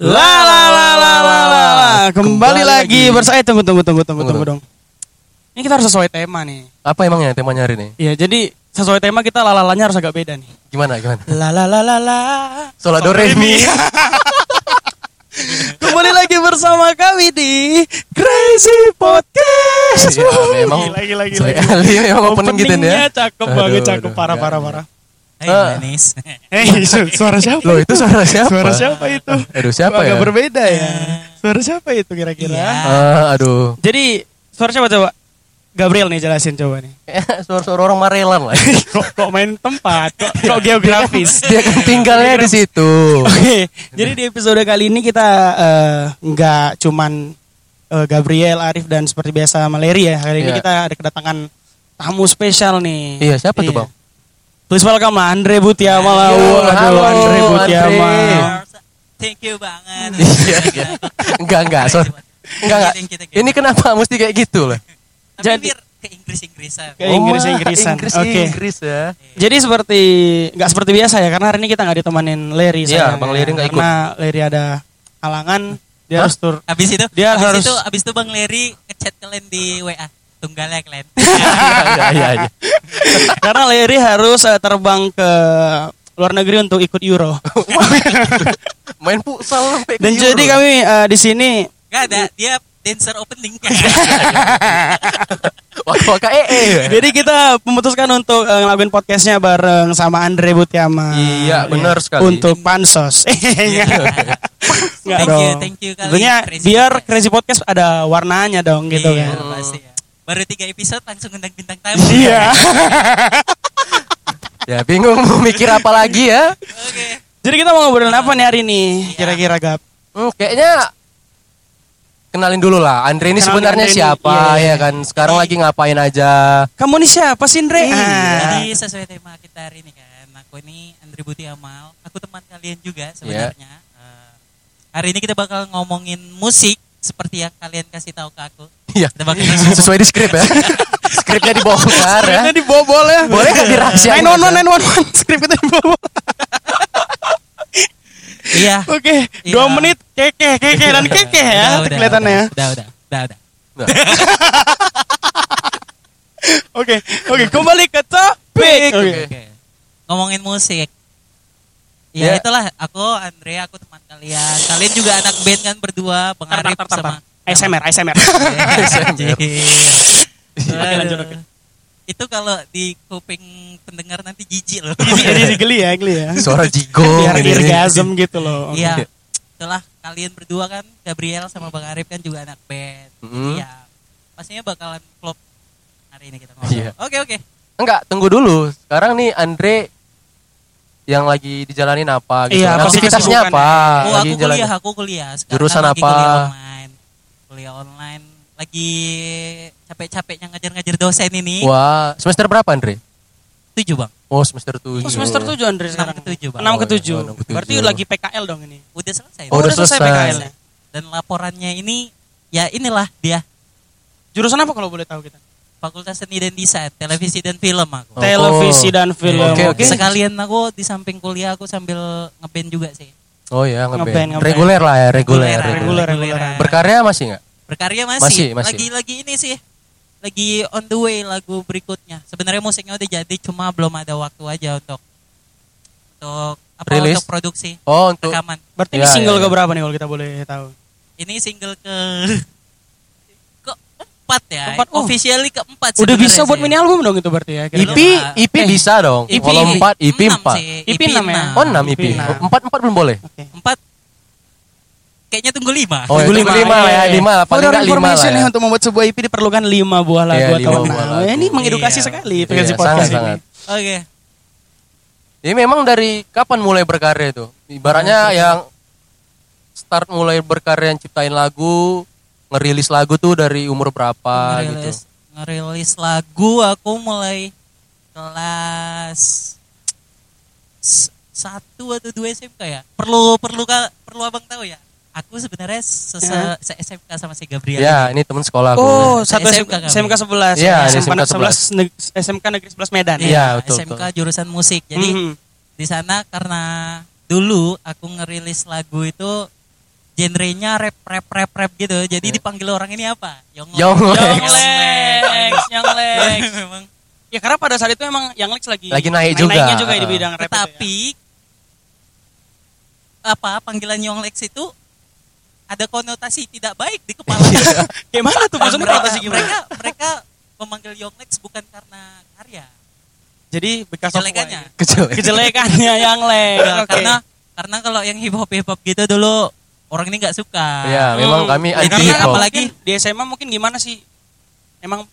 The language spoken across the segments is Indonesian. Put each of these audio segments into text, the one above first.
La la la la la la. Kembali, Kembali lagi lagi. bersama eh, tunggu tunggu tunggu tunggu Tunggu, dong. Ini kita harus sesuai tema nih. Apa emangnya temanya hari ini? Iya, jadi sesuai tema kita lalalanya harus agak beda nih. Gimana gimana? La la la la la. Solat do re mi. Kembali lagi bersama kami di Crazy Podcast. Ya, memang lagi lagi sekali memang opening gitu Openingnya ya. cakep Aduh, banget, cakep aduh, parah Hai Ah. manis. Eh, su- suara siapa? Loh itu suara siapa? Suara siapa itu? Aduh siapa Agak ya? berbeda ya. Suara siapa itu kira-kira? Iya. Ah, aduh. Jadi suara siapa coba? Gabriel nih jelasin coba nih. Eh, Suara-suara orang Marelan lah. kok, kok main tempat? Kok, kok geografis? Dia kan tinggalnya di situ. Oke, jadi di episode kali ini kita eh, nggak cuman eh, Gabriel, Arif dan seperti biasa Maleri ya. Hari ini Iya. kita ada kedatangan tamu spesial nih. Iya, siapa tuh, Bang? Please welcome lah Andre Butiama lah. Waduh, halo, Andre Butiama. Thank you banget. Iya. Enggak, enggak. sorry. Enggak, enggak. Thank you, thank you. Ini kenapa mesti kayak gitu? Tapi jadi- ke Inggris-Inggrisan. Ke Inggris-Inggrisan. Inggris, Oke. Inggris ya. Jadi seperti nggak seperti biasa ya karena hari ini kita nggak ditemanin Larry Iya, Bang. Larry nggak ikut. Karena Larry ada halangan dia Hah? harus tur. Habis itu, Dia habis harus- itu, habis itu Bang Leri ngechat kalian di WA. Tunggalnya kalian. Iya, iya, iya. karena Larry harus eh, terbang ke luar negeri untuk ikut Euro. Main futsal sampai Dan Euro. jadi kami eh, di sini Gak ada, dia dancer opening. Waka ee. jadi kita memutuskan untuk eh, ngelakuin podcastnya bareng sama Andre Butiama. Iya, benar sekali. Untuk pansos. Nggak Thank you, thank you kali, Tentunya biar. Crazy Podcast ada warnanya dong gitu Iya, kan. pasti ya. Baru tiga episode langsung undang bintang tamu. Iya. Ya bingung mau mikir apa lagi ya? Oke. Jadi kita mau ngobrolin apa nih hari ini? Kira-kira Gap? Hmm, kayaknya kenalin dulu lah. Andre ini Kenalin sebenarnya Andre ini, siapa iya, iya. ya kan? Sekarang lagi ngapain aja? Kamu nih siapa sih, Andre? Iya, Ah. Jadi sesuai tema kita hari ini kan, aku ini Andri Buti Amal, aku teman kalian juga sebenarnya. Eh, hari ini kita bakal ngomongin musik seperti yang kalian kasih tahu ke aku. Iya. Kita Sesuai di skrip ya. Skripnya dibongkar ya. Skripnya dibobol ya. Boleh nggak dirahasiain 911 911 skripnya dibobol. Iya. Oke, Iya. dua menit keke keke dan keke ya Udah, udah, kelihatannya. ya. Udah, udah, udah, udah. Oke, oke kembali ke topik. Oke. Oke. Ngomongin musik. Ya. Ya, itulah aku Andre, aku teman kalian. Kalian juga anak band kan berdua, Bang Tar, tar, Arif tar, tar, sama tar. ASMR, ASMR. Anjir. Oke, lanjut, oke. Itu kalau di kuping pendengar nanti jijik loh. Jadi geli ya, geli ya. suara jigo. Biar orgasm gitu loh. Iya. Itulah kalian berdua kan, Gabriel sama Bang Arif kan juga anak band. Mm. Iya. Pastinya bakalan klop hari ini kita ngobrol. Iya. Oke, oke. Enggak, tunggu dulu. Sekarang nih Andre yang lagi dijalanin apa gitu. Iya, Aktivitasnya kesibukan apa? Oh, lagi aku jalanin. kuliah, aku kuliah. Sekarang Jurusan lagi apa? Kuliah online. Kuliah online. Lagi capek-capeknya ngajar-ngajar dosen ini. Wah, semester berapa Andre? Tujuh bang. Oh, semester 7. Oh, semester 7 Andre Enam sekarang. ke tujuh, Bang. 6 ke Oh, iya. 7. Oh, enam ke tujuh. Berarti lagi PKL dong ini. Udah selesai. Oh, Bang. udah selesai. PKL-nya. Dan laporannya ini ya inilah dia Jurusan apa kalau boleh tahu kita? Fakultas Seni dan Desain, Televisi dan Film aku. Oh. Televisi dan film. Oke, oke. Sekalian aku di samping kuliah aku sambil ngeband juga sih. Oh ya, Ngeband, ngeband. Reguler lah ya, reguler. Reguler, reguler. Berkarya masih nggak? Berkarya Masih, masih. masih. Lagi-lagi ini sih. Lagi on the way lagu berikutnya. Sebenarnya musiknya udah jadi, cuma belum ada waktu aja untuk untuk apa Rilis? untuk produksi Oh, untuk rekaman. Berarti Ya, ini single ya, ya. ke berapa nih kalau kita boleh tahu? Ini single ke keempat ya. Keempat, oh. Officially keempat. Udah bisa buat sih. mini album dong itu berarti ya? EP, Belum, EP Eh, bisa dong. EP Kalau 4, EP enam 4. sih. EP enam ya? Oh, 6 EP. EP enam. 4 4 belum boleh. Oke. Empat. Kayaknya tunggu lima. Oh, Tunggu tunggu lima lah ya, lima lah, paling For your nggak lima lah ya. nih, untuk membuat sebuah EP diperlukan 5 buah lagu Iya, atau lima enam. buah Ya, lagu. Ini mengedukasi Iya. sekali Iya, Frequency sangat, podcast ini. sangat. Oke. Jadi memang dari kapan mulai berkarya itu? Ibaratnya yang start mulai berkarya yang ciptain lagu, ngerilis lagu tuh dari umur berapa gitu. ngerilis ngerilis lagu aku mulai kelas satu atau dua SMK ya perlu perlu ka- perlu abang tahu ya aku sebenarnya sese Ya. se SMK sama si Gabriel Ya, ini teman sekolah aku. Oh, satu SMK SMK, 11. Iya, ini SMK SMK 11 neg- SMK Negeri 11 Medan. Iya, Ya, betul, SMK betul. jurusan musik jadi Mhm. di sana karena dulu aku ngerilis lagu itu genrenya rap rap rap rap gitu. Jadi dipanggil orang ini apa? Yong Yong Lex. Lex, Young Lex. Memang. Ya karena pada saat itu emang Young Lex lagi Lagi naik juga. naiknya juga di bidang rap itu ya. Apa panggilan Yong Lex itu ada konotasi tidak baik di kepala. Gimana tuh maksudnya mereka, konotasi gimana? mereka mereka memanggil Yong Lex bukan karena karya, Jadi bekas kejelekannya. Kejelekannya Young Lex. Ya, Oke. Karena karena kalau yang hip hop hip hop gitu dulu orang ini nggak suka. Ya, memang Hmm. kami Ya, anti hip hop. apalagi- di SMA mungkin gimana sih? Emang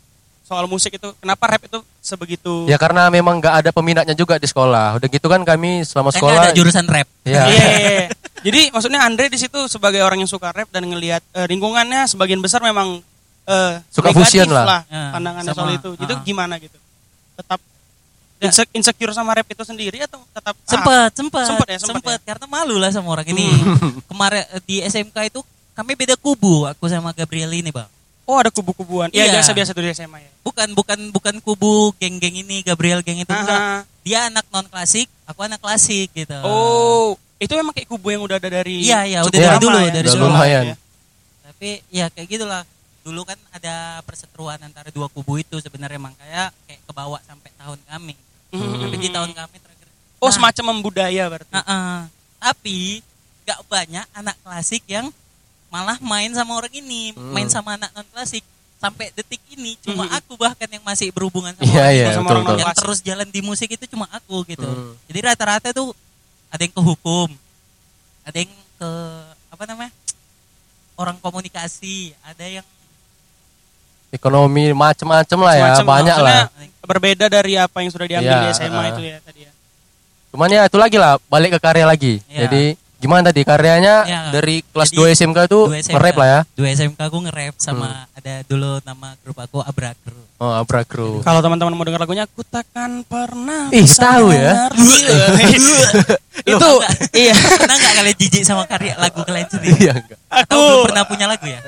soal musik itu kenapa rap itu sebegitu Ya karena memang nggak ada peminatnya juga di sekolah. Udah gitu kan kami selama nggak sekolah. ada jurusan rap. Iya. Iya, iya, iya. Jadi maksudnya Andre di situ sebagai orang yang suka rap dan ngelihat eh, lingkungannya sebagian besar memang eh, Suka fusion lah. lah Ya, pandangannya sama, soal itu. Itu uh-uh. gimana gitu? Tetap Ya. inse- insecure sama rap itu sendiri atau tetap ah, Sempet, sempet, Sempet ya, sempet sempet, karena malu lah sama orang ini. Hmm. Kemarin eh, di SMK itu kami beda kubu, aku sama Gabriel ini bang. Oh ada kubu-kubuan. Iya Iya. biasa-biasa tuh di SMA ya. Bukan, bukan, bukan kubu geng-geng ini, Gabriel geng itu enggak. Aha. Dia anak non klasik, aku anak klasik gitu. Oh, itu memang kayak kubu yang udah ada dari Iya, iya, udah dari dulu, ya? dari dulu. Ya. Tapi ya kayak gitulah. Dulu kan ada perseteruan antara dua kubu itu sebenarnya emang kayak kayak kebawa sampai tahun kami. Hmm. Di tahun kami terakhir. Oh Nah, semacam membudaya berarti. Heeh. Tapi gak banyak anak klasik yang malah main sama orang ini, Hmm. main sama anak non klasik. Sampai detik ini cuma Hmm. aku bahkan yang masih berhubungan sama Iya orang itu. sama betul orang betul. yang terus jalan di musik itu cuma aku gitu. Hmm. Jadi rata-rata tuh ada yang ke hukum, ada yang ke apa namanya? orang komunikasi, ada yang Ekonomi macem-macem lah ya, Semacam, banyak lah. Berbeda dari apa yang sudah diambil Iya, di SMA uh. itu ya tadi ya. Cuman ya itu lagi lah, balik ke karya lagi. Iya. Jadi gimana tadi karyanya Iya. dari kelas Jadi, 2 SMK tuh nge-rap lah ya. Dua SMK aku nge-rap Hmm. sama ada dulu nama grup aku Abra Crew. Oh, Abra Crew. Kalau teman-teman mau dengar lagunya, aku takkan pernah. Ih, tahu ya. itu iya. Pernah nggak kalian jijik sama karya lagu kalian sendiri? Iya enggak. Aku belum pernah punya lagu ya?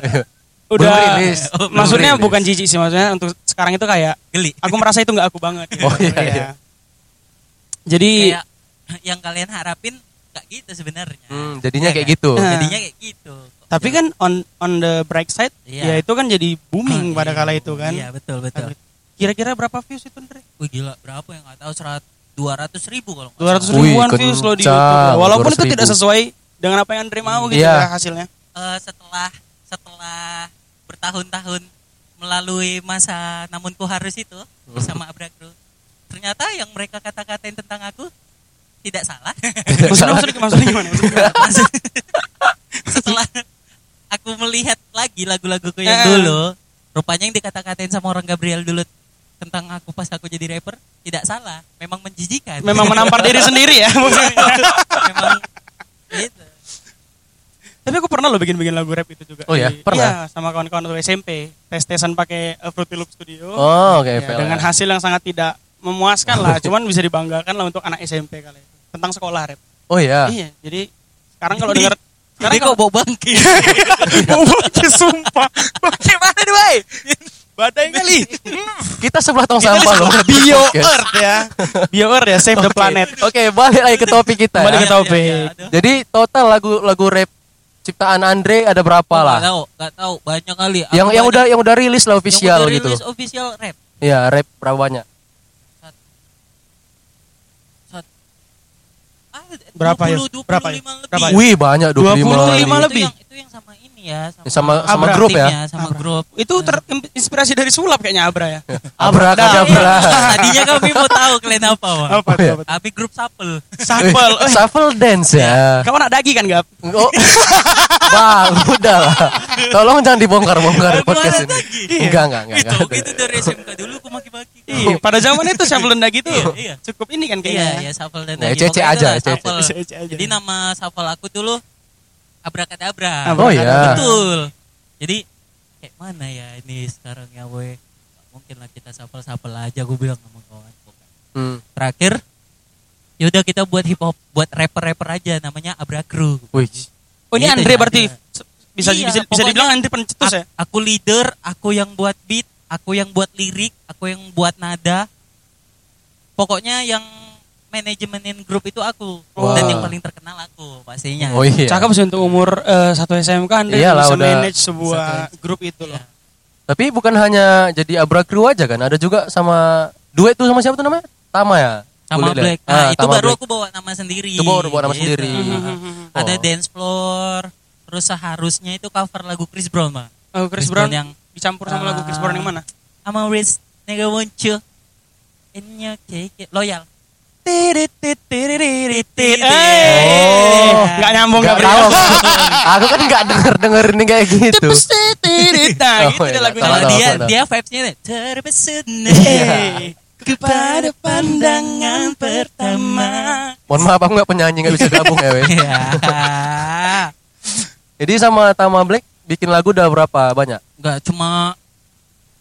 Belum udah rilis. Oh, belum maksudnya rilis. bukan jijik sih maksudnya untuk sekarang itu kayak Geli. aku merasa itu nggak aku banget. Oh, iya, iya. Jadi Kayak yang kalian harapin nggak gitu sebenarnya. Hmm, jadinya Iya kayak kan? gitu. Nah. Jadinya kayak gitu. tapi kan on on the bright side Iya. ya itu kan jadi booming pada Iya, kala itu kan. Iya betul betul. Kira-kira berapa views itu Andre? Wih gila berapa yang nggak tahu serat dua ratus ribu kalau nggak 200 salah. Wih, ribuan views loh di. YouTube. ya. Walaupun itu 200 tidak sesuai dengan apa yang Andre mau gitu Iya. ya hasilnya. Eh, setelah setelah bertahun-tahun melalui masa namun ku harus itu bersama Abra Crew, ternyata yang mereka kata-katain tentang aku tidak salah. Maksudnya, maksudnya, maksudnya gimana? Maksudnya setelah aku melihat lagi lagu-laguku yang Eh. dulu rupanya yang dikata-katain sama orang Gabriel dulu tentang aku pas aku jadi rapper tidak salah memang menjijikan Memang menampar diri sendiri ya maksudnya. memang gitu Tapi aku pernah loh bikin-bikin lagu rap itu juga. Oh ya? Pernah? Iya, sama kawan-kawan waktu SMP. Tes-tesan pakai uh, Fruity Loop Studio. Oh, oke Ya, FL. dengan hasil yang sangat tidak memuaskan lah, cuman bisa dibanggakan lah untuk anak SMP kali itu. Tentang sekolah rap. Oh iya. Iya, jadi sekarang kalau dengar sekarang kok bau bangke mau bangke sumpah. Bangke mana nih, Bay? Badai kali. Kita sebelah tong sampah loh. Bio. Earth ya. Bio Earth ya, save the planet. Oke, balik lagi ke topik kita. Balik ya. ke topik. Iya, iya. Jadi total lagu-lagu rap ciptaan Andre ada berapa Nggak lah? tahu nggak tahu banyak kali Aku Yang yang banyak- udah yang udah rilis lah yang official udah gitu. rilis official rap Iya, rap berapa banyak? ah, Berapa ya? 20, 25 Berapa ya? lebih Berapa ya? Wih, banyak 25. 25 kali. itu lebih. yang, itu yang sama ini ya sama, Sama- sama Abra grup ya? sama Abra. grup Itu terinspirasi dari sulap kayaknya Abra ya. Abra kadabra. tadinya kami mau tahu kalian apa. Apa Oh, iya. apa tuh? tapi grup sapel Sapel. Eh, Shuffle dance ya. Kamu anak dagi kan, Gap? Oh. Bang, udah lah. Tolong jangan dibongkar-bongkar Gua podcast ini. Enggak, enggak, enggak. itu itu dari SMK dulu aku maki-maki Iya, pada zaman itu Shuffle dan Dagi Iya, iya. cukup ini kan iya kayaknya. iya sapel dan Nah, Dagi. cece aja, sapel. Cece jadi nama sapel aku dulu abrakadabra Abra- Oh iya. betul jadi kayak mana ya ini sekarang ya boy Nggak mungkin lah kita sapel-sapel aja gue bilang sama kawan Hmm. terakhir yaudah kita buat hip hop buat rapper-rapper aja namanya Abra Crew Wih. Oh ini Gitu Andre ya, berarti Andre. bisa Iya, bisa, bisa dibilang Andre pencetus ya? Aku leader aku yang buat beat aku yang buat lirik aku yang buat nada pokoknya yang manajemenin grup itu aku Wah. dan yang paling terkenal aku pastinya. Oh iya. Cakep sih untuk umur eh, satu SMK Andre Iyalah, bisa udah manage sebuah grup itu loh. Iya. Tapi bukan hanya jadi abra kru aja kan, ada juga sama duet tuh sama siapa tuh namanya? Tama ya. Sama Kuliah. Black. Nah, Ah, itu Tama baru Black. aku bawa nama sendiri. Itu baru bawa nama Gitu. sendiri. Ada Oh. dance floor, terus seharusnya itu cover lagu Chris Brown, Bang. Oh, Chris, Chris Brown, Brown yang- dicampur sama lagu Chris Brown yang mana? I'm a rich nigga want you. In your cake. Loyal. Tirit, nggak nyambung Nggak tahu. aku kan nggak denger dengerin nih kayak gitu. Dia dia vibes-nya nih, terpesona Eh, kepada pandangan pertama. Mohon maaf aku nggak penyanyi nggak bisa gabung ya. weh. Jadi sama Tama Black bikin lagu udah berapa banyak? Enggak cuma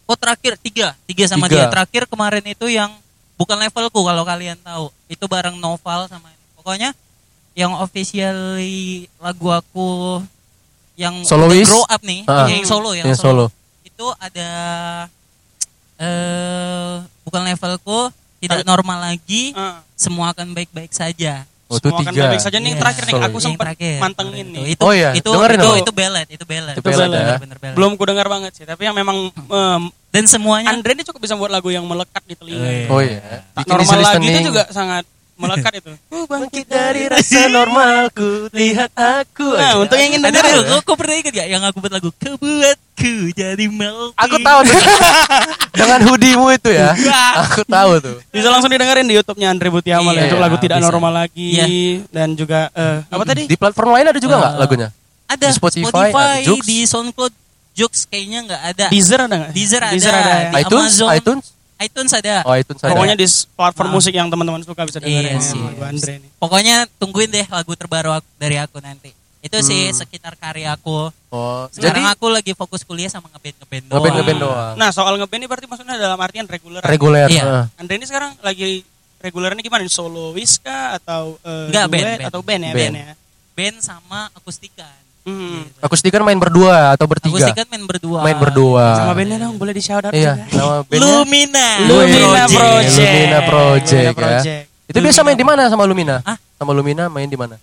Oh terakhir tiga Tiga sama Tiga. dia Terakhir kemarin itu yang Bukan levelku kalau kalian tahu Itu bareng Noval sama ini Pokoknya Yang officially Lagu aku Yang Soloist? grow up nih Ah. Yang solo yang, Yang solo. solo. Itu ada eh Bukan levelku Tidak normal lagi Ah, Semua akan baik-baik saja Oh, itu semua akan tiga. baik-baik saja nih yang Iya. terakhir nih aku sempat mantengin Itu, nih. itu, Oh iya, itu, dengerin itu, dong. itu ballad, itu ballad. Itu ballad ya. bener ballad. Belum ku dengar banget sih, tapi yang memang em, Dan semuanya Andre ini cukup bisa buat lagu yang melekat di telinga. Oh, iya. Oh iya. Bikin normal lagi itu juga sangat melekat itu. Ku bangkit dari rasa normalku lihat aku Nah, untuk yang ingin Ada dengerin dulu, kau pernah ingat gak yang aku buat lagu Kau buatku jadi melting Aku tahu tuh. Dengan hoodie-mu itu ya. Wah. Aku tahu tuh. bisa langsung didengerin di YouTube-nya Andre Butiamal Iya, ya untuk lagu tidak bisa. normal lagi Iya. dan juga eh, apa tadi? Di platform lain ada juga nggak Eh, lagunya? Ada Di Spotify, ada Joox. di SoundCloud Joox kayaknya nggak ada Deezer ada nggak? Deezer ada, ada. ya? Di iTunes, Amazon. iTunes. iTunes ada Oh, iTunes ada. Pokoknya di platform Ah. musik yang teman-teman suka bisa dengerin Iya ya, sih. lagu Andre ini. Pokoknya tungguin deh lagu terbaru aku- dari aku nanti Itu sih Hmm. sekitar karya aku Oh, Sekarang jadi aku lagi fokus kuliah sama ngeband ngeband doang ngeband ngeband doang. Nah, soal ngeband ini berarti maksudnya dalam artian reguler. Reguler. Iya. eh. Andre ini sekarang lagi regulernya gimana? Solois kah atau eh, Enggak, band, duet band. atau band ya, Band. band ya. Band sama akustikan Hmm. Gitu. Akustikan main berdua atau bertiga? Akustikan main berdua Main berdua. Sama bandnya dong, boleh di shout out Iya, juga. nama bandnya Lumina Lumina Project. Lumina Project, Lumina ya. Project. Itu biasa main di mana sama Lumina? Hah? Sama Lumina main di mana?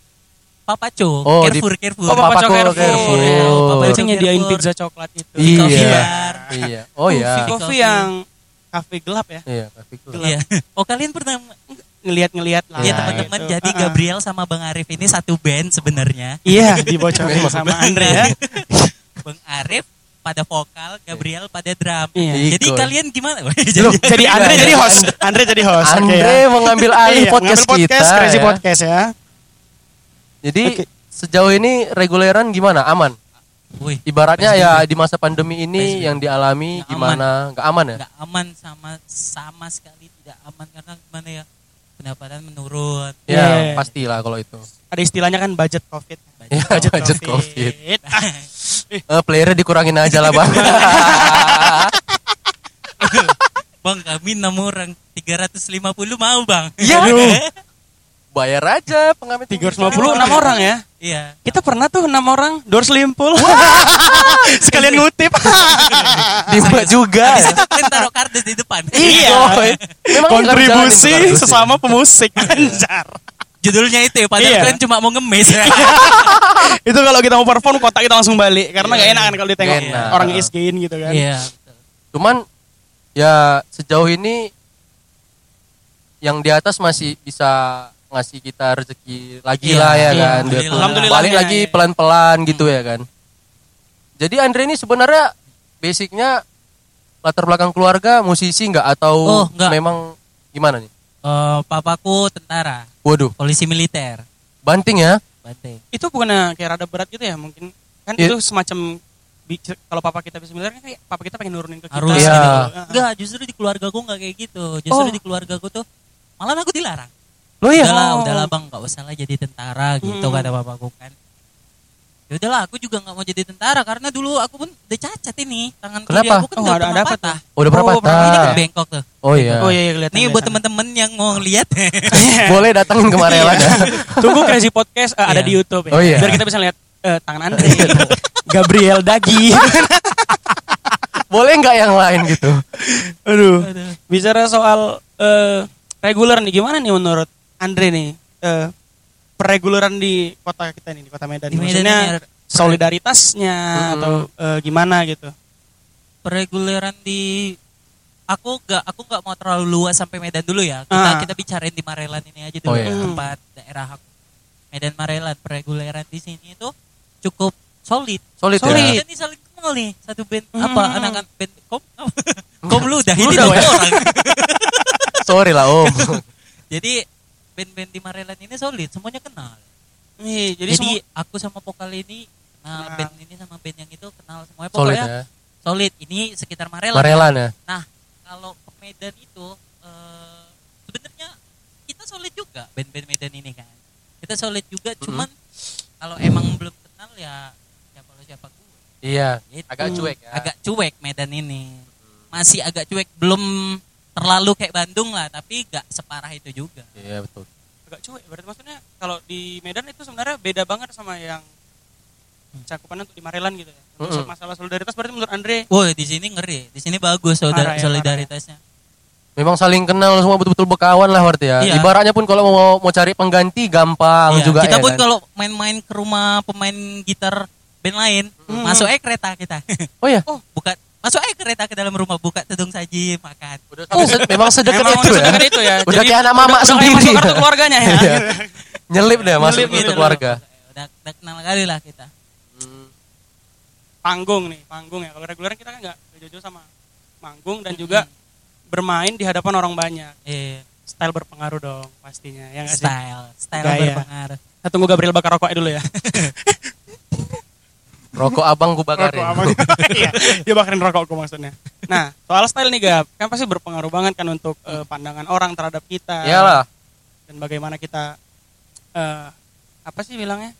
Papa Co Oh, di- Carrefour Carrefour Oh, Papa Cok Carrefour. Carrefour. Iya, Papa itu nyediain Carrefour. pizza coklat itu. Iya. Bar. Iya. Oh iya. Coffee yang kafe gelap ya. Iya, Coffee Club. Iya. Oh kalian pernah Ngeliat-ngeliat lah. Iya Ya, teman-teman. gitu. Jadi. Gabriel sama Bang Arif ini satu band sebenarnya. Iya, dibocorin sama Andre ya. Bang Arif pada vokal, Gabriel pada drum. Iya. Jadi Ikut. kalian gimana? Loh, jadi Andre jadi host. Andre jadi host. Andre ya. mengambil alih Iya, podcast, mengambil podcast kita. Crazy ya. Podcast ya. Jadi Oke. sejauh ini reguleran gimana? Aman. Wih, Ibaratnya ya di masa pandemi ini PSBB. yang dialami Nggak gimana? Nggak aman ya? nggak aman sama sama sekali tidak aman karena gimana ya pendapatan menurun. Ya, Iya. pastilah kalau itu. Ada istilahnya kan budget covid. Ya, budget COVID. Ah, Eh, playernya dikurangin aja lah, Bang. Bang kami enam orang 350 mau bang. Iya. Bayar aja pengamen 350 enam orang ya. Iya. Kita pernah tuh enam orang door selimpul. Sekalian ngutip. Dimba juga. Habis itu kalian taruh kardus di depan. Iya. Memang Kontribusi sesama pemusik. Anjar. Judulnya itu ya, padahal Iya. kalian cuma mau ngemis. Itu kalau kita mau perform kotak kita langsung balik karena nggak enak kan kalau ditengok orang isgain gitu kan. Iya. Cuman ya sejauh ini yang di atas masih bisa ngasih kita rezeki lagi Iya, lah ya iya, kan. alhamdulillah. Biarpun Alhamdulillah, Balik ya, lagi ya. pelan-pelan gitu ya kan. Jadi Andre ini sebenarnya basicnya latar belakang keluarga musisi nggak atau Oh, nggak. memang gimana nih? Eh, papaku tentara, Waduh, polisi militer. banting ya. Bante. Itu bukannya kayak rada berat gitu ya mungkin kan Iya. itu semacam kalau papa kita bisa miliar kan kayak papa kita pengen nurunin ke kita. Harus Iya. gitu. Ah. Enggak, justru di keluarga gue enggak kayak gitu. Justru Oh. di keluarga gue tuh malah aku dilarang. Lo ya? Udahlah, Oh. udahlah bang, nggak usah lah jadi tentara gitu Hmm. kata papaku kan. Ya udahlah, aku juga nggak mau jadi tentara karena dulu aku pun udah cacat ini tangan kiri aku kan Oh, udah ada- pernah patah. Oh, Udah berapa Oh, pernah. Ini kan bengkok tuh. Oh iya. Oh iya, iya kelihatan. Nih buat teman-teman yang mau lihat. Boleh datangin ke Marelan ya. Tunggu Crazy Podcast eh, ada Iya. di YouTube ya. Oh, iya. Biar kita bisa lihat eh, tangan Andre. Gabriel Dagi. Boleh nggak yang lain gitu? Aduh. Aduh. Bicara soal eh, reguler nih gimana nih menurut Andre nih eh, pereguleran di kota kita ini di kota Medan. Di Medan Maksudnya ini ada solidaritasnya Mm-mm. atau eh, gimana gitu. pereguleran di aku nggak aku nggak mau terlalu luas sampai Medan dulu ya kita Ah. kita bicarain di Marelan ini aja dulu Oh, iya. tempat daerah aku Medan Marelan pereguleran di sini itu cukup solid Solid, Solid. ya. nih saling kenal nih satu band Hmm. apa anak-anak band kom kom lu udah ini ya. orang Sorry lah om. jadi band-band di Marelan ini solid semuanya kenal Nih, jadi, jadi, semua- aku sama vokal ini kenal Kenal. band ini sama band yang itu kenal semuanya Solid pokoknya ya. solid ini sekitar Marelan Marelan ya. Nah, kalau ke Medan itu eh, sebenarnya kita solid juga band-band Medan ini kan. Kita solid juga, Mm-mm. cuman kalau emang belum kenal ya siapa lo siapa gue. Iya. Gitu. Agak cuek ya. Agak cuek Medan ini. Masih agak cuek, belum terlalu kayak Bandung lah, tapi gak separah itu juga. Iya betul. agak cuek. Berarti maksudnya kalau di Medan itu sebenarnya beda banget sama yang cakupannya untuk di Marelan gitu ya. Untuk Mm-mm. masalah solidaritas berarti menurut Andre Woi, di sini ngeri. Di sini bagus solidar- Parah ya, solidaritasnya. Memang saling kenal semua betul-betul berkawan lah berarti ya. Iya. Ibaratnya pun kalau mau mau cari pengganti gampang Iya, juga kita ya pun kan? kalau main-main ke rumah pemain gitar band lain, Hmm. masuk aja kereta kita. Oh ya. Oh, buka masuk aja kereta ke dalam rumah, buka tudung saji, makan. Udah sampai se- memang sedekat Memang itu ya. sedekat itu ya. Udah Jadi kayak anak mama udah- udah sendiri. ya. kartu keluarganya ya. Iya. Nyelip deh masuk Nyelip ke gitu keluarga. Udah, udah kenal kali lah kita. Hmm. panggung nih, panggung ya. Kalau reguler kita kan nggak jauh-jauh sama manggung dan juga bermain di hadapan orang banyak. Eh, Style berpengaruh dong pastinya. Ya sih? style, style Gaya. berpengaruh. Kita tunggu Gabriel bakar rokok dulu ya. Rokok abang gue bakarin. Rokok abang. Iya, dia bakarin rokokku maksudnya. Nah, soal style nih Gab, kan pasti berpengaruh banget kan untuk eh, pandangan orang terhadap kita. Iyalah. Dan bagaimana kita eh apa sih bilangnya?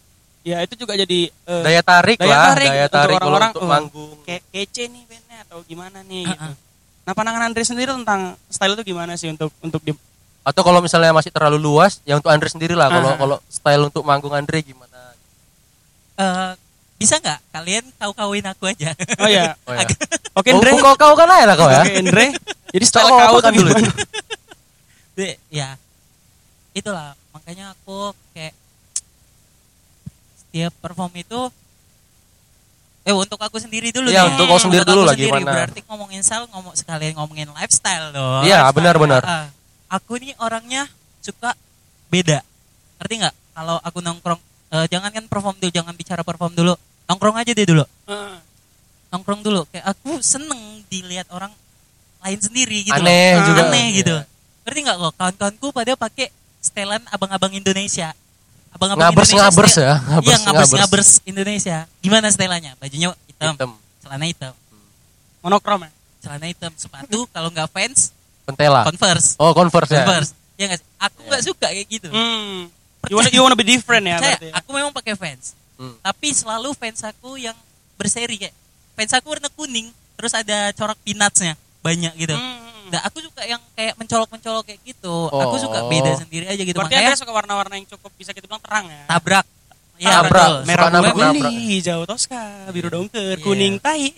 Ya itu juga jadi eh, Daya tarik Daya lah, tarik daya untuk tarik kalau orang-orang, untuk oh. manggung. kayak kece nih bandnya atau gimana nih gitu. Uh-uh. Nah, pandangan Andre sendiri tentang style itu gimana sih untuk untuk di Atau kalau misalnya masih terlalu luas, ya untuk Andre sendiri lah. Kalau Ah. kalau style untuk manggung Andre gimana? Eh, bisa nggak kalian kau kawin aku aja? Oh ya. Oh, ya. Oke, Oh, Andre. kau kau kan aja lah kau ya. Oke, Andre. Jadi style Kau kan dulu? Deh, ya itulah makanya aku kayak setiap perform itu eh untuk aku sendiri dulu Iya, nih. untuk kau sendiri Untuk dulu lah, gimana? berarti ngomongin style ngomong sekalian ngomongin lifestyle dong Iya, Lifestyle. benar-benar. Ah, aku nih orangnya suka beda ngerti nggak kalau aku nongkrong eh, jangan kan perform dulu jangan bicara perform dulu nongkrong aja deh dulu Heeh. nongkrong dulu kayak aku seneng dilihat orang lain sendiri gitu loh. Aneh Ah, juga. aneh Iya. gitu ngerti nggak kok kawan-kawanku pada pakai setelan abang-abang Indonesia abang-abang Ngabers Indonesia ngabers setel- ya. iya ngabers ngabers. ngabers Indonesia gimana setelannya bajunya hitam, Hitam. celana hitam Monokrom ya. celana hitam sepatu kalau nggak fans Pentela. converse Oh, Converse ya. converse ya nggak sih aku nggak suka kayak gitu Hmm. You wanna, you wanna be different ya Percaya, berarti. ya? aku memang pakai fans Hmm. tapi selalu fans aku yang berseri kayak fans aku warna kuning terus ada corak peanutsnya banyak gitu Hmm. Nah, aku suka yang kayak mencolok-mencolok kayak gitu. Aku Oh. suka beda sendiri aja gitu. Berarti Makanya suka warna-warna yang cukup bisa kita bilang terang ya. tabrak. Iya, Tabrak. Merah nabrak, kuning, nabrak. hijau toska, biru dongker, Iya. kuning tai.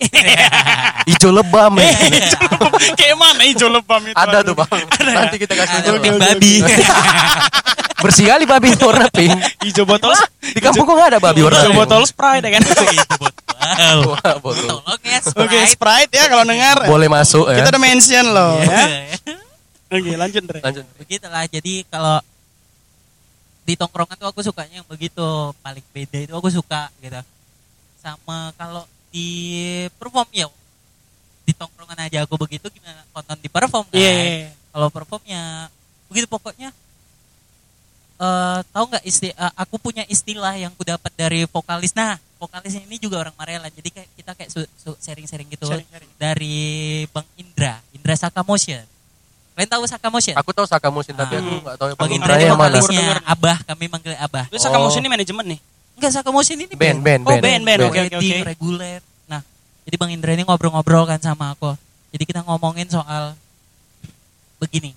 Hijau lebam ya. Kayak mana hijau lebam itu? Ada tuh bang. Nanti kita kasih Ada tahu. pink babi. Bersih kali babi warna pink. Hijau botol, Di kampung kok nggak ada babi warna hijau botol Sprite ya kan. Wah, botol. Oke, Sprite. Sprite ya kalau dengar. Boleh masuk ya. Kita udah mention loh ya. Iya. Oke, lanjut Dre. Lanjut. Begitulah. Jadi kalau di tongkrongan tuh aku sukanya yang begitu paling beda itu aku suka gitu. Sama kalau di perform ya di tongkrongan aja aku begitu gimana konten di perform kan. Iya. iya, iya. kalau performnya begitu pokoknya eh tahu nggak isti eh, aku punya istilah yang ku dapat dari vokalis nah vokalis ini juga orang Marelan jadi kayak kita kayak su- su- sharing-sharing gitu Sharing-sharing. dari Bang Indra Indra Saka Motion kalian tahu Saka Motion Aku tahu Saka Musin tapi Ah. aku nggak tahu Bang Indra yang mana. Abah kami manggil Abah Lu Saka Oh. Musin ini manajemen nih. enggak Saka Motion ini Band, band, Oh, band. band, band. Oke, oke, oke. reguler. Nah, jadi Bang Indra ini ngobrol-ngobrol kan sama aku. Jadi kita ngomongin soal begini.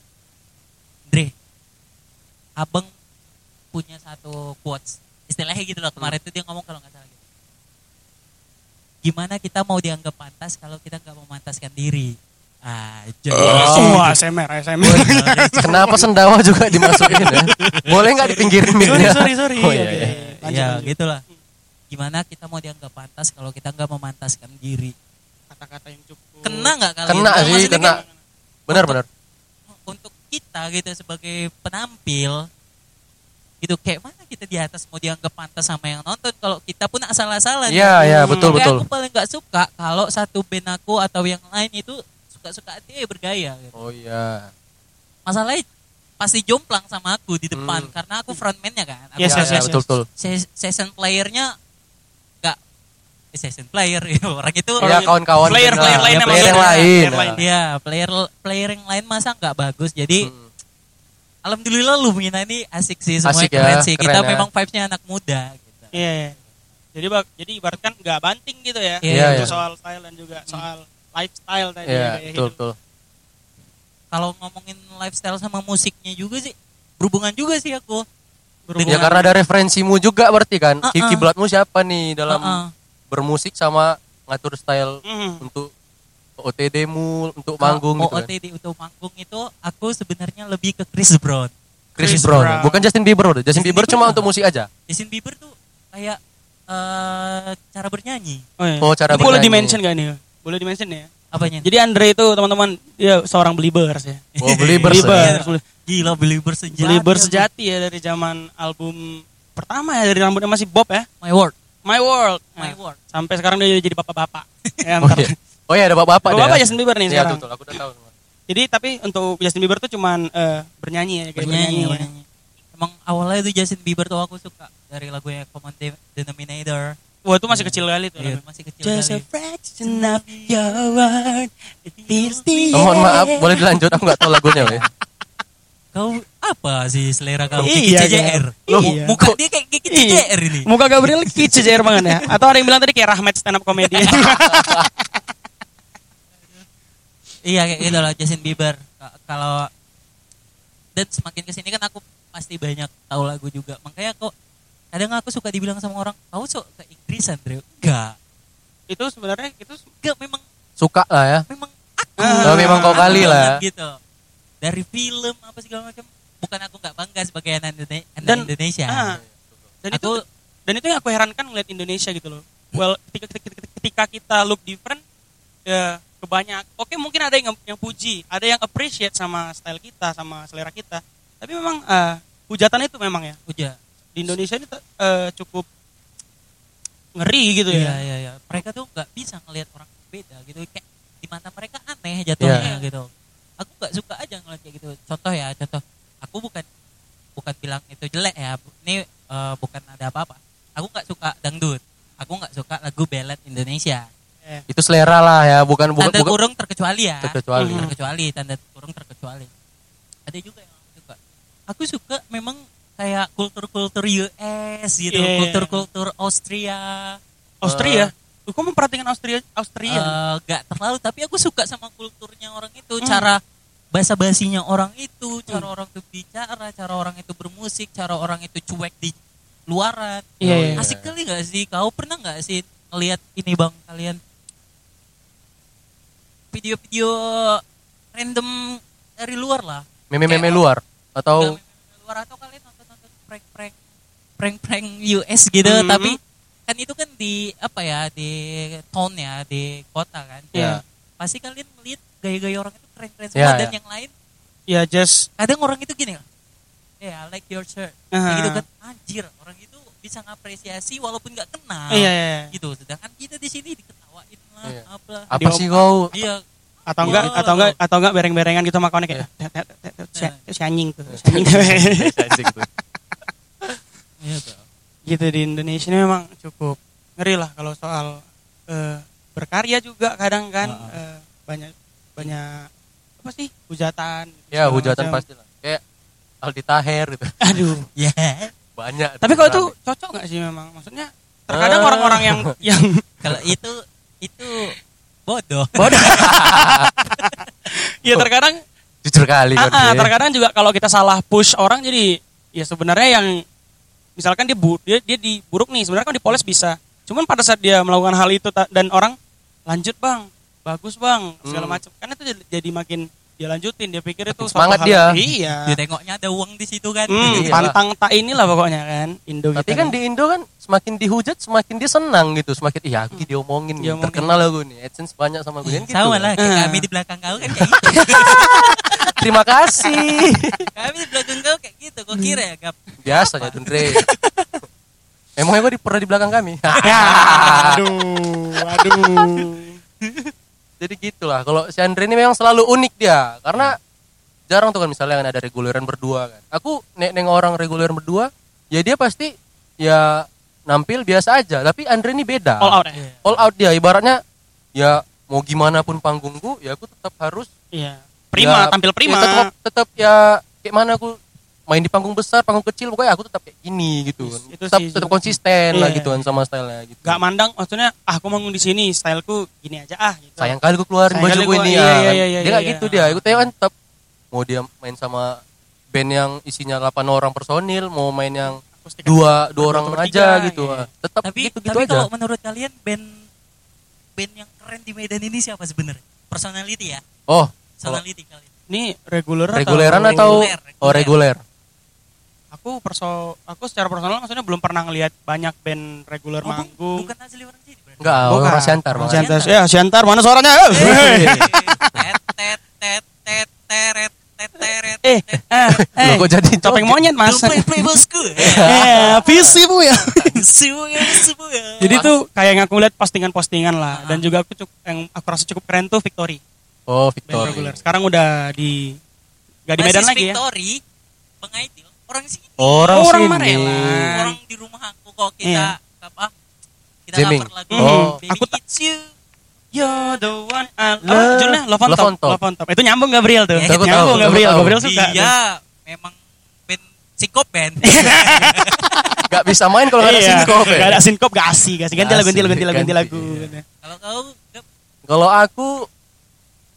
Andre, abang punya satu quotes. Istilahnya gitu loh, kemarin itu dia ngomong kalau nggak salah gitu. Gimana kita mau dianggap pantas kalau kita nggak memantaskan diri? Ah, jadi Oh. Wah, ASMR, ASMR. Kenapa sendawa juga dimasukin ya? Boleh nggak dipinggirin sorry, sorry, sorry. Oh iya, iya. Lanjut, ya lanjut. gitulah. Gimana kita mau dianggap pantas kalau kita nggak memantaskan diri? Kata-kata yang cukup. Kena nggak kalian? Kena Kalau sih, kena. kan Benar benar. Untuk kita gitu sebagai penampil gitu kayak mana kita di atas mau dianggap pantas sama yang nonton kalau kita pun asal-asalan Iya, iya, betul, betul. aku paling nggak suka kalau satu band aku atau yang lain itu suka-suka dia bergaya gitu. Oh iya. masalahnya pasti jomplang sama aku di depan Hmm. karena aku frontman-nya kan aku Yes, Iya, yes, iya, yes, betul betul. se- session player-nya nggak eh, session player ya orang itu Ya kawan-kawan Player- player lain Ya, emang player yang beda. lain. Player lain. Iya, player player yang lain masa nggak bagus. Jadi Hmm. Alhamdulillah Lumina ini asik sih semuanya Asik ya, keren sih. Kita keren ya. memang vibes-nya anak muda gitu. Iya, iya. Jadi bak, jadi ibaratkan nggak banting gitu ya. Iya, Untuk iya. soal style dan juga soal lifestyle tadi. Iya, kayak betul hidup. betul. Kalau ngomongin lifestyle sama musiknya juga sih berhubungan juga sih aku. Berhubungan- Ya karena ada referensimu juga berarti kan. Uh-uh. Ki- Kiblatmu siapa nih dalam Heeh. bermusik sama ngatur style Mhm. untuk OTD-mu, untuk Kalau manggung gitu kan. OOTD untuk manggung itu aku sebenarnya lebih ke Chris Brown. Chris, Chris Brown. Brown. Bukan Justin Bieber udah. Justin Justin Bieber Bieber cuma untuk musik aja. Justin Bieber tuh kayak eh cara bernyanyi. Oh, iya. Oh, cara Ini boleh dimention gak nih? Boleh dimention ya? Apanya? Jadi Andre itu teman-teman dia seorang believers ya. Oh, Believers. Believers. ya. Gila believer sejati. Believers sejati ya dari zaman album pertama ya dari rambutnya masih bob ya. My word. My World. My Nah, word. sampai sekarang dia jadi bapak-bapak. ya, Oh bentar. iya. Oh iya ada bapak-bapak deh. Bapak ya. Justin Bieber nih Iya, sekarang. betul, aku udah tahu. Jadi tapi untuk Justin Bieber tuh cuman eh, bernyanyi ya, kayak bernyanyi, bernyanyi. ya. bernyanyi. Emang awalnya itu Justin Bieber tuh aku suka dari lagunya Common De- Denominator. Wah itu masih kecil kali tuh. Iya, lagu. masih kecil Just a kali. fraction of your word it feels the Oh, mohon maaf, boleh dilanjut? Aku nggak tahu lagunya, Weh. Kau apa sih selera kau? Iya, Kiki CJR. Loh, Iya. muka dia kayak Kiki Iya. CJR ini. Muka Gabriel kids aja banget ya. Atau ada yang bilang tadi kayak Rahmat stand up comedy. Iya kayak gitu lah Justin Bieber. Ka- Kalau dan semakin ke sini kan aku pasti banyak tahu lagu juga. Makanya kok kadang aku suka dibilang sama orang, kau sok ke Inggris Andre? Enggak. itu sebenarnya itu Enggak memang Suka lah ya. memang aku. Ah. Oh, memang kau kali lah. Banget Gitu. Dari film apa segala macam. Bukan aku nggak bangga sebagai anak Indone- anak Dan- Indonesia. ah, dan itu dan itu yang aku herankan ngeliat Indonesia gitu loh. Well, ketika ketika, ketika kita look different ya kebanyak. Oke, mungkin ada yang yang puji, ada yang appreciate sama style kita, sama selera kita. Tapi memang eh, hujatan itu memang ya udah. di Indonesia ini eh, cukup ngeri gitu Iya ya. iya iya. Mereka tuh nggak bisa ngelihat orang beda gitu. Kayak di mata mereka aneh jatuhnya gitu. Aku nggak suka aja ngeliat kayak gitu. Contoh ya, contoh. Aku bukan bukan bilang itu jelek ya. Ini eh, bukan ada apa-apa. Aku nggak suka dangdut. Aku nggak suka lagu ballad Indonesia. Eh, Itu selera lah ya, bukan bukan, Tanda bukan kurung terkecuali ya. terkecuali. Mhm. Terkecuali tanda kurung terkecuali. Ada juga yang aku suka. Aku suka memang kayak kultur-kultur US gitu, Iya. kultur-kultur Austria. Austria. Lu kok memperhatikan Austria Austria? Eh, gak terlalu tapi aku suka sama kulturnya orang itu Hmm. cara bahasa basinya orang itu cara Hmm. orang itu bicara cara orang itu bermusik cara orang itu cuek di luaran Iya, Oh, iya. asik kali gak sih kau pernah nggak sih ngelihat ini bang kalian video-video random dari luar lah Meme-meme luar atau luar atau kalian nonton nonton prank-prank prank-prank US gitu Mhm. tapi kan itu kan di apa ya di town ya di kota kan Iya. pasti kalian melihat gaya-gaya orang itu keren-keren semua dan iya. yang lain Ya just kadang orang itu gini ya I like your shirt Ah. Kayak gitu kan anjir orang itu bisa ngapresiasi walaupun nggak kenal iya, iya, iya. gitu sedangkan kita di sini Iya. apa apa sih kau? iya atau enggak atau enggak atau enggak bereng-berengan gitu makannya kayak "Tet, tet, tet, tet, si- anjing tuh si anjing tuh." Asik tuh. iya tuh. gitu di Indonesia ini memang cukup ngeri lah kalau soal eh, berkarya juga kadang kan eh, banyak banyak apa sih hujatan Ya, hujatan pasti lah. Kayak Aldi Taher gitu. aduh ya Banyak. tapi kalau itu cocok nggak sih memang maksudnya terkadang Ah. orang-orang yang yang kalau itu itu bodoh. Bodoh. Ya terkadang jujur kali ah, kan. terkadang juga kalau kita salah push orang jadi ya sebenarnya yang misalkan dia bu, dia dia di buruk nih sebenarnya kan dipoles bisa. Cuman pada saat dia melakukan hal itu dan orang lanjut bang. Bagus bang. Segala Hmm. macam. Kan itu jadi makin dia lanjutin dia pikir itu semangat hal- dia. iya Dia tengoknya ada uang di situ kan. Hmm, Iya. pantang tak inilah pokoknya kan Indo Tapi kita kan di Indo kan semakin dihujat semakin dia senang gitu, semakin iya aku diomongin, Diomongin. terkenal aku nih, AdSense banyak sama gue kan gitu. Sama lah, kayak Ah. kami di belakang kau kan kayak gitu. Terima kasih. kami di belakang kau kayak gitu. Kau kira ya, Gap? Biasanya tuh Dre. Emangnya gue di, pernah di belakang kami? ya aduh aduh Jadi gitulah. Kalau si Andre ini memang selalu unik dia, karena jarang tuh kan misalnya kan ada reguleran berdua kan. Aku nek neng orang reguleran berdua, ya dia pasti ya nampil biasa aja. Tapi Andre ini beda. all out ya Iya. All out dia. Ibaratnya ya mau gimana pun panggungku, ya aku tetap harus iya prima ya, tampil prima ya tetap, tetap ya kayak mana aku main di panggung besar, panggung kecil, pokoknya aku tetap kayak gini gitu. kan. Itu tetap sih tetap konsisten lah Iya. gitu kan sama stylenya gitu. gak mandang maksudnya ah aku manggung di sini styleku gini aja ah gitu sayang kali gue keluarin Sayang baju gue ini iya, ya iya, iya, iya, dia nggak iya. gitu dia gue kan tetap mau dia main sama band yang isinya 8 orang personil mau main yang Akustik- dua dua Dua orang atau aja bertiga, gitu iya. tetap Tapi gitu gitu tapi aja kalau menurut kalian band band yang keren di Medan ini siapa sebenarnya? Personality ya? oh Personality kalian. ini reguler reguleran atau reguler, oh reguler aku perso aku secara personal maksudnya belum pernah ngelihat banyak band reguler Oh, bu- manggung bukan asli orang sini berarti. enggak Bukan. orang Siantar. Siantar. Siantar. ya Siantar mana suaranya Eh, tet tet tet tet teret tet teret. eh eh eh kok jadi topeng monyet mas play play bosku. eh visi bu ya Semua semua. jadi tuh kayak yang aku lihat postingan-postingan lah Ah. dan juga aku cukup yang aku rasa cukup keren tuh Victory oh band Victor reguler sekarang udah di gak di Medan lagi ya Victory, Bang Aidil, orang sini. orang Oh, orang sini Marela. Orang di rumah aku kok kita Iya. apa? Kita Jamming. lapar lagu. Oh. Baby Aku It's You. You're the one I Love- love. Judulnya Love on Love Top. on Top. Love on Top. Itu nyambung Gabriel tuh. Aku tahu, nyambung aku Gabriel. tahu. Gabriel suka. Dia memang band psikop band. nggak bisa main kalau nggak ada Iya, sinkop ya. Gak ada sinkop gak asik. Ganti Gak lagu, ganti lagu, ganti lagu, ganti ganti, lagu. iya. Kalau kau Gap, kalau aku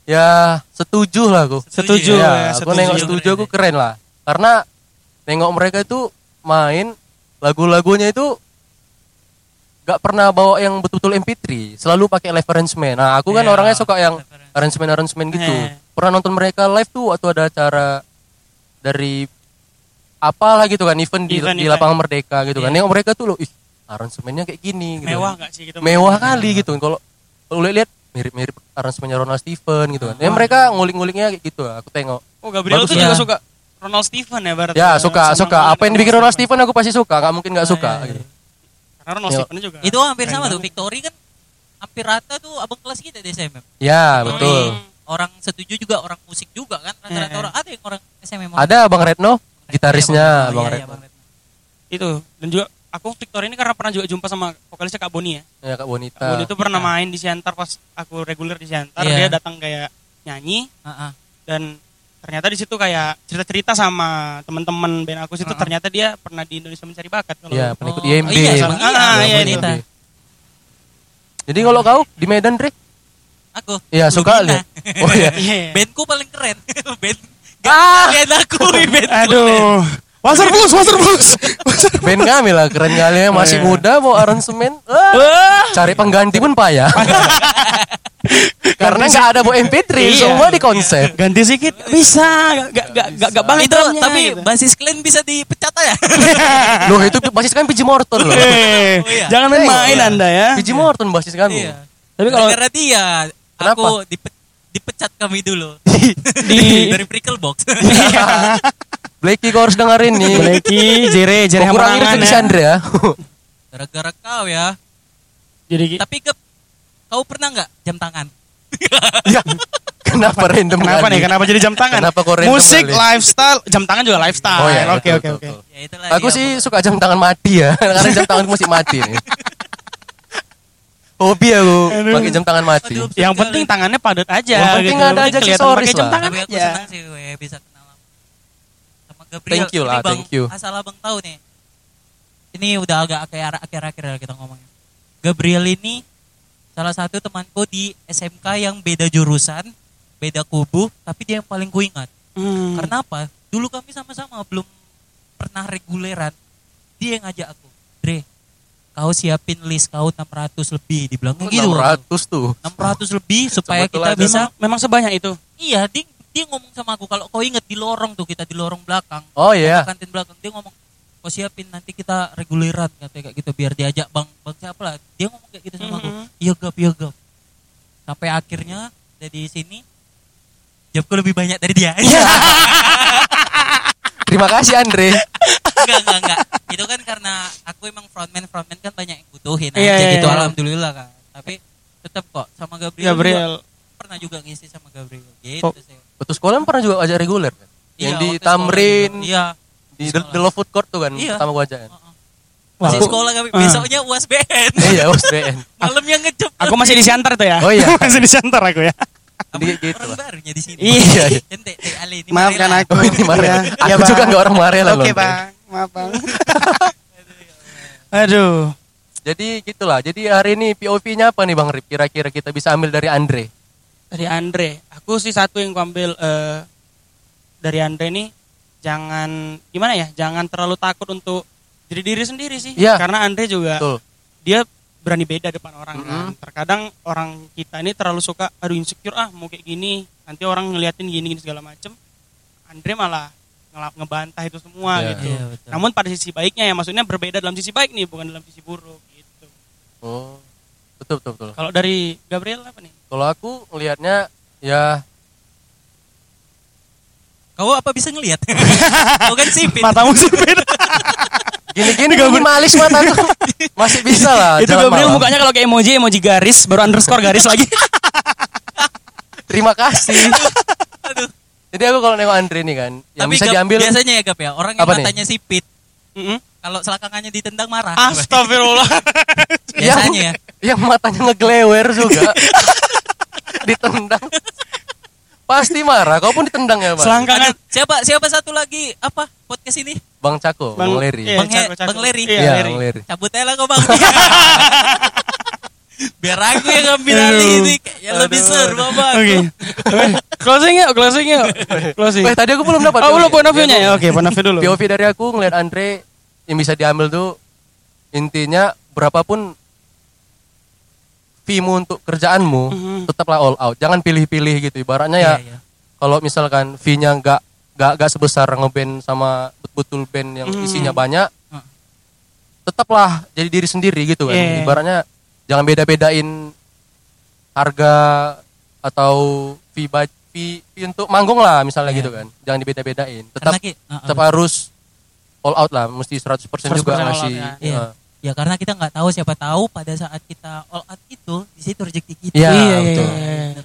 ya setuju lah aku Setuju ya, ya, aku setuju. nengok setuju aku keren lah karena nengok mereka itu main lagu-lagunya itu gak pernah bawa yang betul-betul MP3 selalu pakai live arrangement. Nah aku kan Iya, orangnya suka yang arrangement. arrangement gitu. Eh. pernah nonton mereka live tuh waktu ada acara dari apalah gitu kan event di, Event, di lapangan merdeka gitu kan. Iya. nengok mereka tuh loh ih arrangementnya kayak gini gitu. Mewah gak sih gitu? mewah kali gitu. Kalau kalau lihat mirip-mirip aransemennya Ronald Steven gitu kan. Ya mereka ngulik-nguliknya kayak gitu. Aku tengok. Oh Gabriel Bagus tuh ya. juga suka Ronald Steven ya berarti. ya suka Sama suka dengan apa yang dibikin Ronald Steven aku pasti suka nggak mungkin nggak Ah, suka iya, gitu. iya. Karena Ronald Yo. Steven juga. Itu hampir sama tuh. Victory kan hampir rata tuh abang kelas kita di SMM. ya Victory, betul Orang setuju juga orang musik juga kan. Rata-rata Iya. orang ada yang orang SMM. ada Bang Retno gitarisnya Iya, Bang iya, Retno Bang Retno. Itu dan juga aku Victor ini karena pernah juga jumpa sama vokalisnya Kak Boni ya. ya Kak Bonita Kak Boni itu pernah Iya. main di Siantar pas aku reguler di Siantar. Iya. Dia datang kayak nyanyi Ah, ah. dan ternyata di situ kayak cerita-cerita sama teman-teman band aku situ Ah. ternyata dia pernah di Indonesia mencari bakat kalau ya pernah ikut Oh, IMB iya, Bang. Bang, iya, Ah, iya, Bonita. IMB. jadi kalau kau di Medan Dre Aku. Iya suka lihat oh iya Iya. Bandku paling keren. Band ah band aku band. Aduh. Wasser Bus, Wasser Bus. band kami lah keren kali ya masih iya. muda mau aransemen ah, Wah. cari pengganti pun payah karena nggak ada bawa MP3 Iya. semua di konsep Ganti sedikit bisa, gak gak gak gak, gak banget Itu tapi gitu. basis kalian bisa dipecat ya. loh itu basis kan PG Morton loh Eh, Oh, iya. Jangan main-main Iya. Anda ya. PG Morton basis kami Iya. Tapi kalau Gara-gara dia Kenapa? aku dipe- dipecat kami dulu di dari Prickle Box. Blacky kau harus dengerin nih Bleki, Jere, Jere Hamarangan itu ya. Sandra ya Gara-gara kau ya. Jadi Tapi ke kau pernah nggak jam tangan? ya kenapa random kenapa kali? nih? Kenapa jadi jam tangan? Kenapa kok random Musik, kali? lifestyle, jam tangan juga lifestyle. Oh iya, Oke, oke, oke. Ya itulah Aku dia, sih Bang. suka jam tangan mati ya Karena jam tanganku masih mati nih Hobi aku pakai jam tangan mati Aduh, Yang penting tangannya padat aja. Yang penting gitu. ada aja kelihatan aksesoris pakai jam lah. tangan Tapi aku aja. senang sih gue bisa kenal sama Gabriel. Thank you lah, bang, thank you. Asal abang tahu nih. Ini udah agak akhir akhir-akhir kita ngomongnya. Gabriel ini salah satu temanku di SMK yang beda jurusan, beda kubu, tapi dia yang paling ku ingat. Hmm. Karena apa? Dulu kami sama-sama belum pernah reguleran. Dia yang ngajak aku, Dre, kau siapin list kau 600 lebih dibilang Oh, gitu 600 tuh 600 lebih supaya kita bisa Memang, memang sebanyak itu. iya dia, dia ngomong sama aku kalau kau inget di lorong tuh kita di lorong belakang oh iya kantin belakang dia ngomong kau siapin nanti kita reguleran katanya kayak gitu biar diajak bang bang siapa lah dia ngomong kayak gitu sama aku. Mhm. iya gap iya gap. Sampai akhirnya dari sini jobku lebih banyak dari dia. Terima kasih Andre. Enggak enggak enggak. Itu kan karena aku emang frontman frontman kan banyak yang butuhin Iya, aja iya, gitu iya. alhamdulillah kan. Tapi tetap kok sama Gabriel, Gabriel. juga pernah juga ngisi sama Gabriel. Gitu Kok- sih. waktu sekolah pernah juga ajak reguler kan? Iya, yang di Tamrin iya di The, The Love Food Court tuh kan Iya. sama gua aja kan masih Aku- sekolah kami Ah. besoknya uas BN iya USBN malamnya ngejep Aku masih di Siantar tuh ya. Oh iya. masih di Siantar aku ya. Jadi gitu orang lah. barunya di sini Iya, iya. Ente, eh, Ale, ini Maafkan Marela. aku. Oh, ini. Iya. Aku Iya, juga Bang. nggak orang Marel Oke loh. bang, maaf bang. Aduh. Jadi gitulah. Jadi hari ini POV-nya apa nih Bang Rip? Kira-kira kita bisa ambil dari Andre. Dari Andre. Aku sih satu yang kuambil eh, dari Andre nih jangan gimana ya? Jangan terlalu takut untuk jadi diri sendiri sih. Iya. Karena Andre juga Betul. dia berani beda depan orang kan. Mhm. Terkadang orang kita ini terlalu suka aduh insecure ah mau kayak gini, nanti orang ngeliatin gini gini segala macem. Andre malah ngelap ngebantah itu semua Iya. gitu. Iya, betul. Namun pada sisi baiknya ya maksudnya berbeda dalam sisi baik nih bukan dalam sisi buruk gitu. Oh. Betul betul betul. Kalau dari Gabriel apa nih? Kalau aku ngelihatnya ya Kau apa bisa ngelihat? Kau kan sipit. Matamu sipit. gini-gini minimalis mata tuh. Masih bisa lah. itu Gabriel malam. mukanya kalau kayak emoji emoji garis baru underscore garis lagi. Terima kasih. Aduh. Jadi aku kalau nengok Andre nih kan, yang Tapi bisa Gap, diambil biasanya ya Gap ya, orang yang Apa nih? matanya sipit, Mm-mm. kalau selakangannya ditendang marah. Astagfirullah. Biasanya ya. yang matanya ngeglewer juga. ditendang. Pasti marah. Kau pun ditendang ya, Bang. Selangkangan Aduh, siapa siapa satu lagi apa podcast ini? Bang Cako, Bang, Leri. Iya, Bang Cako, Cako. Bang Leri. Iya, Iya, Leri. Bang Leri. Cabut aja lah kau bang. Biar aku yang ngambil alih ini kayaknya lebih seru bang. Oke. Oke. Closing yuk, closing yuk. Closing. Eh, tadi aku belum dapat. Oh, belum point of view-nya ya. Oke, point of view dulu. POV dari aku ngeliat Andre yang bisa diambil tuh intinya berapapun fee-mu untuk kerjaanmu Mhm. tetaplah all out. Jangan pilih-pilih gitu. Ibaratnya ya Iya, iya. kalau misalkan fee-nya nggak nggak nggak sebesar ngeband sama betul band yang Mhm. isinya banyak, Hmm. tetaplah jadi diri sendiri gitu kan. Iya. Ibaratnya jangan beda-bedain harga atau fee, fee, fee untuk manggung lah misalnya Iya. gitu kan. Jangan dibeda-bedain. Tetap Karena ki- uh-uh. tetap harus all out lah, mesti 100%, 100% juga ngasih. ya. Uh, Ya karena kita nggak tahu siapa tahu pada saat kita all out itu di situ rezeki kita. Iya, Iya, iya, betul. iya, iya.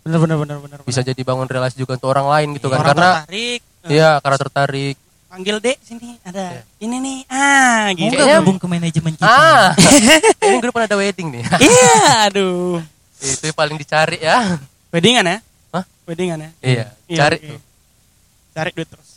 Benar benar benar benar. Bisa jadi bangun relasi juga untuk orang lain gitu kan. Orang Karena tertarik. iya, karena tertarik. Panggil Dek sini ada. Ini nih. Ah, Mau gitu. nggak Kayaknya- gabung ke manajemen kita? Ah, ini depan ada wedding nih. Iya, aduh. Itu yang paling dicari ya. Weddingan ya? Hah? Weddingan ya? Iya, Iya, cari oke. tuh. Cari duit terus.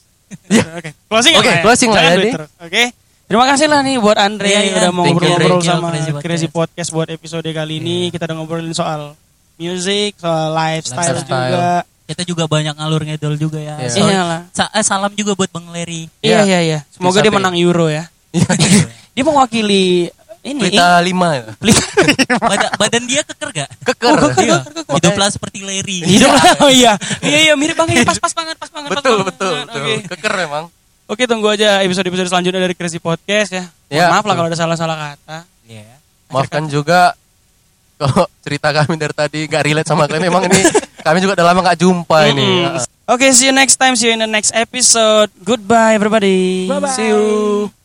Oke, closing Oke, lah ya? closing lah ya, duit Di. Terima kasih lah nih buat Andre Iya, yang iya. udah mau ngobrol-ngobrol sama Crazy Crazy Podcast. Podcast buat episode kali ini. Kita udah ngobrolin soal music, soal lifestyle, Lifestyle. juga. Kita juga banyak ngalur ngedol juga ya. Iya. So- Iya lah. sa- eh, salam juga buat Bang Leri. Iya, Iya. iya, iya. Semoga Bisa dia menang Euro ya. Iya. Dia mewakili ini. Pelita lima ya. Badan, badan dia keker gak? Keker. Oh, keker, Iya. keker, keker. Hiduplah seperti Leri. Hidup oh iya. Iya, iya, mirip banget. Pas, pas banget, pas banget. pas betul, banget. betul, betul. Oke. Keker memang. Oke, tunggu aja episode-episode selanjutnya dari Crazy Podcast ya. Mohon Ya, maaf lah kalau ada salah-salah kata. Iya. Maafkan juga kalau cerita kami dari tadi gak relate sama kalian. Memang ini kami juga udah lama gak jumpa ini. Mm-mm. Oke, see you next time. See you in the next episode. Goodbye, everybody. Bye-bye. See you.